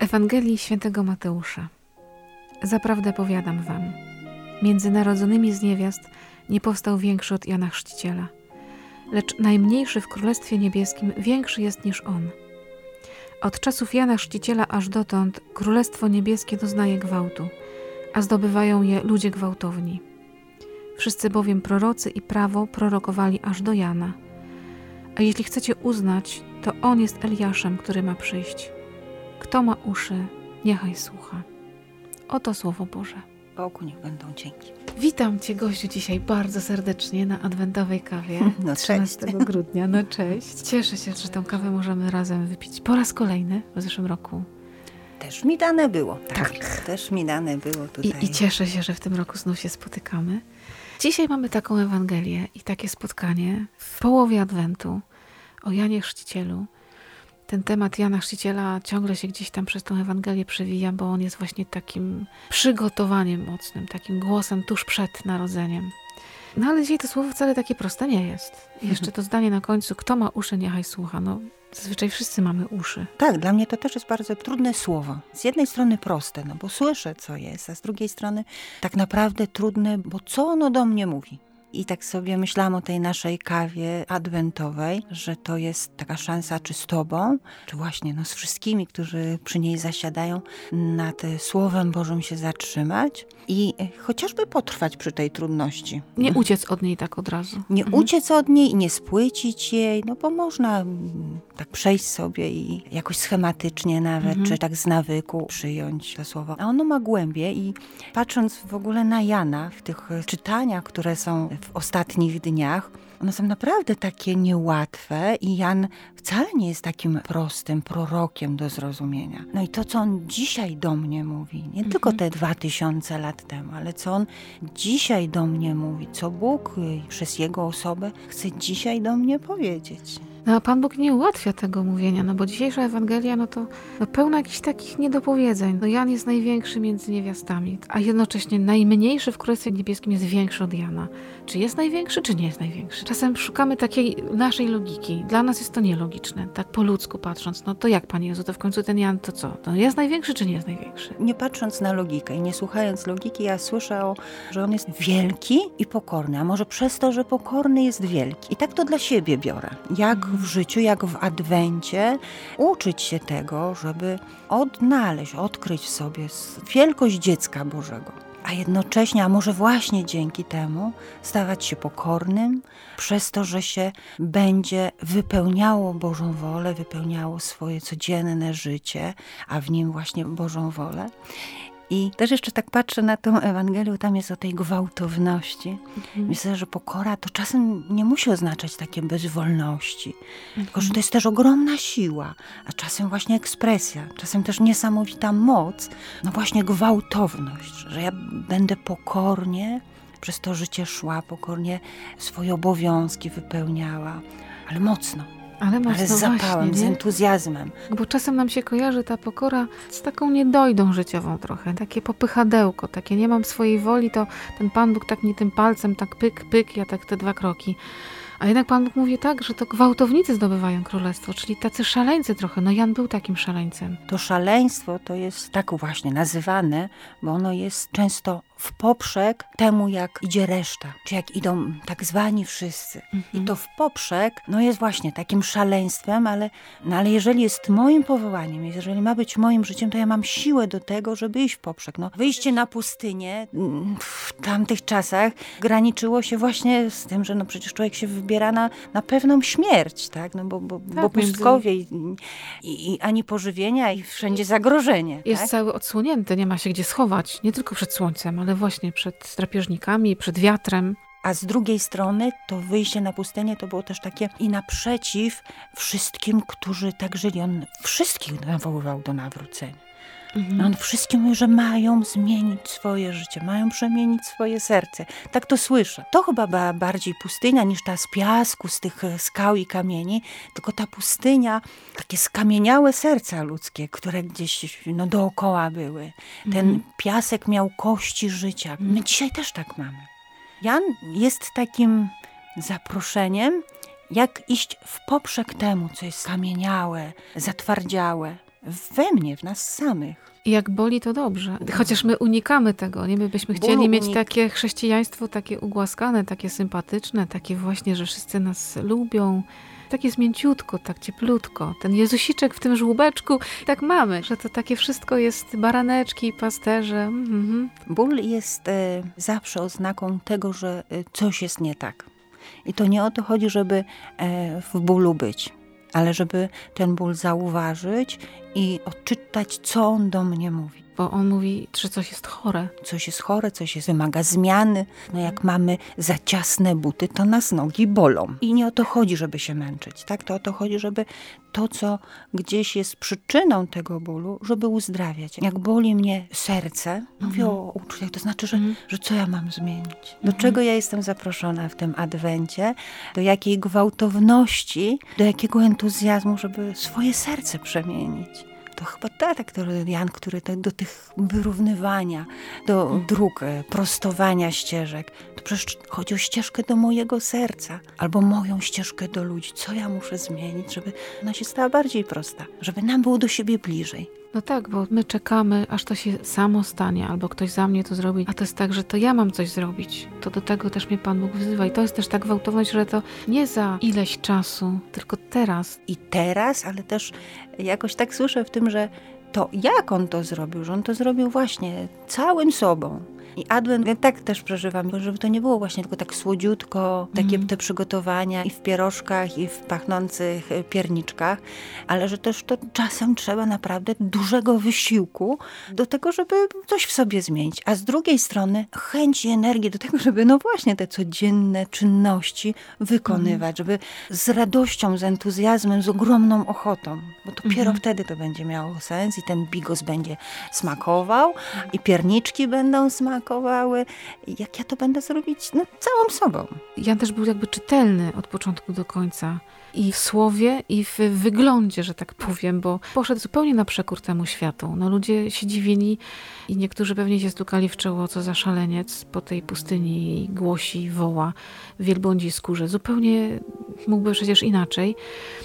Ewangelii Świętego Mateusza. Zaprawdę powiadam wam, między narodzonymi z niewiast nie powstał większy od Jana Chrzciciela, lecz najmniejszy w Królestwie Niebieskim większy jest niż on. Od czasów Jana Chrzciciela aż dotąd Królestwo Niebieskie doznaje gwałtu, a zdobywają je ludzie gwałtowni. Wszyscy bowiem prorocy i prawo prorokowali aż do Jana. A jeśli chcecie uznać, to on jest Eliaszem, który ma przyjść. Kto ma uszy, niechaj słucha. Oto Słowo Boże. Bogu niech będą dzięki. Witam Cię, gościu, dzisiaj bardzo serdecznie na adwentowej kawie No, 13 cześć. grudnia. No cześć. Cieszę się, że tę kawę możemy razem wypić po raz kolejny w zeszłym roku. Też mi dane było. Tak, Tak. też mi dane było I, tutaj. I cieszę się, że w tym roku znów się spotykamy. Dzisiaj mamy taką Ewangelię i takie spotkanie w połowie Adwentu o Janie Chrzcicielu. Ten temat Jana Chrzciciela ciągle się gdzieś tam przez tą Ewangelię przewija, bo on jest właśnie takim przygotowaniem mocnym, takim głosem tuż przed narodzeniem. No ale dzisiaj to słowo wcale takie proste nie jest. I jeszcze to zdanie na końcu, kto ma uszy, niechaj słucha. No, zazwyczaj wszyscy mamy uszy. Tak, dla mnie to też jest bardzo trudne słowo. Z jednej strony proste, no bo słyszę, co jest, a z drugiej strony tak naprawdę trudne, bo co ono do mnie mówi? I tak sobie myślałam o tej naszej kawie adwentowej, że to jest taka szansa, czy z Tobą, czy właśnie no, z wszystkimi, którzy przy niej zasiadają, nad Słowem Bożym się zatrzymać i chociażby potrwać przy tej trudności. Nie uciec od niej tak od razu. Nie Mhm. uciec od niej i nie spłycić jej, no bo można mm, tak przejść sobie i jakoś schematycznie nawet, Mhm. czy tak z nawyku przyjąć to słowo. A ono ma głębie i patrząc w ogóle na Jana, w tych czytaniach, które są w ostatnich dniach, one są naprawdę takie niełatwe i Jan wcale nie jest takim prostym prorokiem do zrozumienia. No i to, co on dzisiaj do mnie mówi, nie tylko te dwa tysiące lat temu, ale co on dzisiaj do mnie mówi, co Bóg y, przez jego osobę chce dzisiaj do mnie powiedzieć. No a Pan Bóg nie ułatwia tego mówienia, no bo dzisiejsza Ewangelia, no to no pełna jakichś takich niedopowiedzeń. No Jan jest największy między niewiastami, a jednocześnie najmniejszy w Królestwie Niebieskim jest większy od Jana. Czy jest największy, czy nie jest największy? Czasem szukamy takiej naszej logiki. Dla nas jest to nielogiczne, tak po ludzku patrząc. No to jak, Panie Jezu, to w końcu ten Jan to co? To jest największy, czy nie jest największy? Nie patrząc na logikę i nie słuchając logiki, ja słyszę, że on jest wielki i pokorny, a może przez to, że pokorny jest wielki. I tak to dla siebie biorę. Jak w życiu, jak w adwencie, uczyć się tego, żeby odnaleźć, odkryć w sobie wielkość dziecka Bożego. A jednocześnie, a może właśnie dzięki temu, stawać się pokornym, przez to, że się będzie wypełniało Bożą wolę, wypełniało swoje codzienne życie, a w nim właśnie Bożą wolę. I też jeszcze tak patrzę na tą Ewangelię, tam jest o tej gwałtowności. Myślę, że pokora to czasem nie musi oznaczać takie bezwolności, tylko że to jest też ogromna siła, a czasem właśnie ekspresja, czasem też niesamowita moc, no właśnie gwałtowność, że ja będę pokornie przez to życie szła, pokornie swoje obowiązki wypełniała, ale mocno, Ale mocno ale z zapałem, właśnie, z nie? entuzjazmem. Bo czasem nam się kojarzy ta pokora z taką niedojdą życiową trochę, takie popychadełko, takie nie mam swojej woli, to ten Pan Bóg tak mnie tym palcem, tak pyk, pyk, ja tak te dwa kroki. A jednak Pan Bóg mówi tak, że to gwałtownicy zdobywają królestwo, czyli tacy szaleńcy trochę. No Jan był takim szaleńcem. To szaleństwo to jest tak właśnie nazywane, bo ono jest często w poprzek temu, jak idzie reszta, czy jak idą tak zwani wszyscy. I to w poprzek, no jest właśnie takim szaleństwem, ale, no ale jeżeli jest moim powołaniem, jeżeli ma być moim życiem, to ja mam siłę do tego, żeby iść w poprzek. No, wyjście na pustynię mm, w tamtych czasach graniczyło się właśnie z tym, że no przecież człowiek się wybiera na, na pewną śmierć, tak? No bo, bo, bo między- pustkowie i, i, i ani pożywienia i wszędzie zagrożenie. Jest tak? cały odsłonięty, nie ma się gdzie schować, nie tylko przed słońcem, ale właśnie przed drapieżnikami, przed wiatrem. A z drugiej strony to wyjście na pustynię to było też takie i naprzeciw wszystkim, którzy tak żyli. On wszystkich nawoływał do nawrócenia. Mhm. No on wszystkim mówi, że mają zmienić swoje życie, mają przemienić swoje serce. Tak to słyszę. To chyba była bardziej pustynia niż ta z piasku, z tych e, skał i kamieni, tylko ta pustynia, takie skamieniałe serca ludzkie, które gdzieś no, dookoła były. Ten piasek miał kości życia. My dzisiaj też tak mamy. Jan jest takim zaproszeniem, jak iść w poprzek temu, co jest skamieniałe, zatwardziałe, we mnie, w nas samych. I jak boli, to dobrze. Chociaż my unikamy tego, nie? My byśmy chcieli Bólu mieć unik- takie chrześcijaństwo, takie ugłaskane, takie sympatyczne, takie właśnie, że wszyscy nas lubią. Tak jest mięciutko, tak cieplutko. Ten Jezusiczek w tym żłóbeczku, tak mamy, że to takie wszystko jest baraneczki, pasterze. Mhm. Ból jest e, zawsze oznaką tego, że e, coś jest nie tak. I to nie o to chodzi, żeby e, w bólu być, ale żeby ten ból zauważyć i odczytać, co on do mnie mówi. Bo on mówi, że coś jest chore. Coś jest chore, coś jest, wymaga zmiany. No jak mamy za ciasne buty, to nas nogi bolą. I nie o to chodzi, żeby się męczyć, tak? To o to chodzi, żeby to, co gdzieś jest przyczyną tego bólu, żeby uzdrawiać. Jak boli mnie serce, mówię o uczuciach, to znaczy, że, że co ja mam zmienić? Do czego ja jestem zaproszona w tym adwencie? Do jakiej gwałtowności, do jakiego entuzjazmu, żeby swoje serce przemienić? To chyba aktor Jan, który do tych wyrównywania, do dróg, e, prostowania ścieżek, to przecież chodzi o ścieżkę do mojego serca, albo moją ścieżkę do ludzi. Co ja muszę zmienić, żeby ona się stała bardziej prosta, żeby nam było do siebie bliżej. No tak, bo my czekamy, aż to się samo stanie, albo ktoś za mnie to zrobi, a to jest tak, że to ja mam coś zrobić. To do tego też mnie Pan Bóg wzywa. I to jest też tak gwałtowność, że to nie za ileś czasu, tylko teraz. I teraz, ale też jakoś tak słyszę w tym, że to jak on to zrobił, że on to zrobił właśnie całym sobą. I Adwent ja tak też przeżywam, żeby to nie było właśnie tylko tak słodziutko, takie te przygotowania i w pierożkach, i w pachnących e, pierniczkach, ale że też to czasem trzeba naprawdę dużego wysiłku do tego, żeby coś w sobie zmienić. A z drugiej strony chęć i energii do tego, żeby no właśnie te codzienne czynności wykonywać, żeby z radością, z entuzjazmem, z ogromną ochotą, bo dopiero wtedy to będzie miało sens i ten bigos będzie smakował i pierniczki będą smakowały. Jak ja to będę zrobić no, całą sobą. Jan też był jakby czytelny od początku do końca. I w słowie, i w wyglądzie, że tak powiem, bo poszedł zupełnie na przekór temu światu. No ludzie się dziwili i niektórzy pewnie się stukali w czoło, co za szaleniec po tej pustyni głosi, woła w wielbłądziej skórze. Zupełnie mógłby przecież inaczej.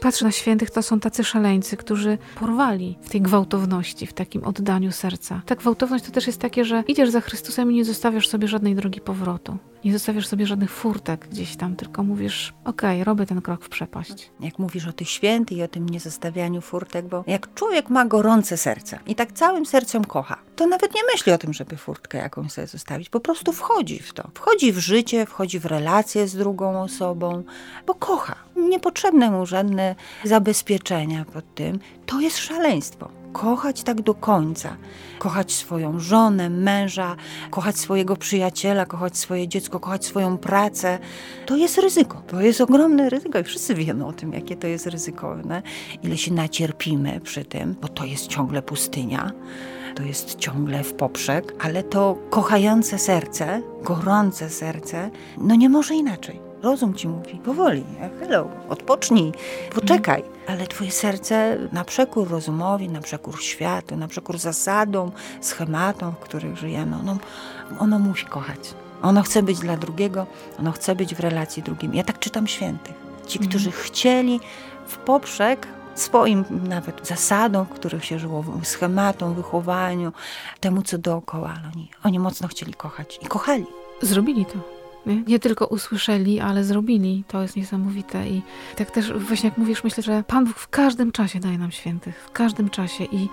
Patrzę na świętych, to są tacy szaleńcy, którzy porwali w tej gwałtowności, w takim oddaniu serca. Ta gwałtowność to też jest takie, że idziesz za Chrystusem i nie zostawiasz sobie żadnej drogi powrotu. Nie zostawiasz sobie żadnych furtek gdzieś tam, tylko mówisz, okej, robię ten krok w przepaść. Jak mówisz o tych świętych i o tym niezostawianiu furtek, bo jak człowiek ma gorące serce i tak całym sercem kocha, to nawet nie myśli o tym, żeby furtkę jakąś sobie zostawić. Po prostu wchodzi w to. Wchodzi w życie, wchodzi w relacje z drugą osobą, bo kocha. Niepotrzebne mu żadne zabezpieczenia pod tym. To jest szaleństwo. Kochać tak do końca. Kochać swoją żonę, męża, kochać swojego przyjaciela, kochać swoje dziecko, kochać swoją pracę. To jest ryzyko. To jest ogromne ryzyko i wszyscy wiemy o tym, jakie to jest ryzykowne. Ile się nacierpimy przy tym, bo to jest ciągle pustynia. To jest ciągle w poprzek, ale to kochające serce, gorące serce, no nie może inaczej. Rozum ci mówi, powoli, hello, odpocznij, poczekaj. Ale twoje serce na przekór rozumowi, na przekór światu, na przekór zasadom, schematom, w których żyjemy, ono, ono musi kochać. Ono chce być dla drugiego, ono chce być w relacji drugim. Ja tak czytam świętych. Ci, którzy chcieli w poprzek swoim nawet zasadom, w których się żyło, schematom, wychowaniu, temu, co dookoła. Oni, oni mocno chcieli kochać i kochali. Zrobili to. Nie? nie tylko usłyszeli, ale zrobili. To jest niesamowite. I tak też właśnie jak mówisz, myślę, że Pan Bóg w każdym czasie daje nam świętych. W każdym czasie. I,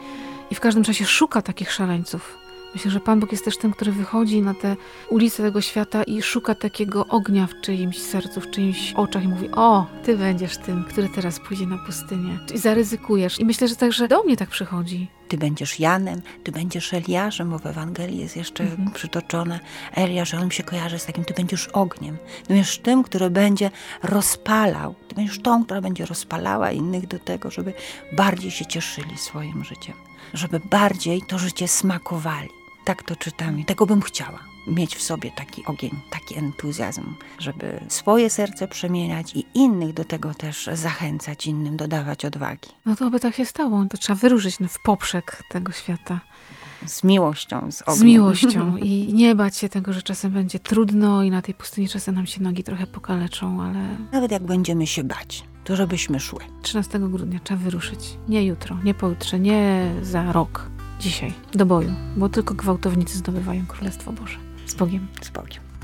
i w każdym czasie szuka takich szaleńców. Myślę, że Pan Bóg jest też tym, który wychodzi na te ulice tego świata i szuka takiego ognia w czyimś sercu, w czyimś oczach i mówi: O, ty będziesz tym, który teraz pójdzie na pustynię. I zaryzykujesz. I myślę, że także do mnie tak przychodzi. Ty będziesz Janem, ty będziesz Eliaszem, bo w Ewangelii jest jeszcze Mhm. przytoczone Eliasz, on mi się kojarzy z takim, ty będziesz ogniem. Ty będziesz tym, który będzie rozpalał. Ty będziesz tą, która będzie rozpalała innych do tego, żeby bardziej się cieszyli swoim życiem. Żeby bardziej to życie smakowali. Tak to czytam i tego bym chciała. Mieć w sobie taki ogień, taki entuzjazm, żeby swoje serce przemieniać i innych do tego też zachęcać, innym dodawać odwagi. No to by tak się stało. To trzeba wyruszyć w poprzek tego świata. Z miłością, z ognia. z miłością i nie bać się tego, że czasem będzie trudno i na tej pustyni czasem nam się nogi trochę pokaleczą, ale Nawet jak będziemy się bać, to żebyśmy szły. 13 grudnia trzeba wyruszyć. Nie jutro, nie pojutrze, nie za rok. Dzisiaj, do boju, bo tylko gwałtownicy zdobywają Królestwo Boże. Z Bogiem. Z Bogiem.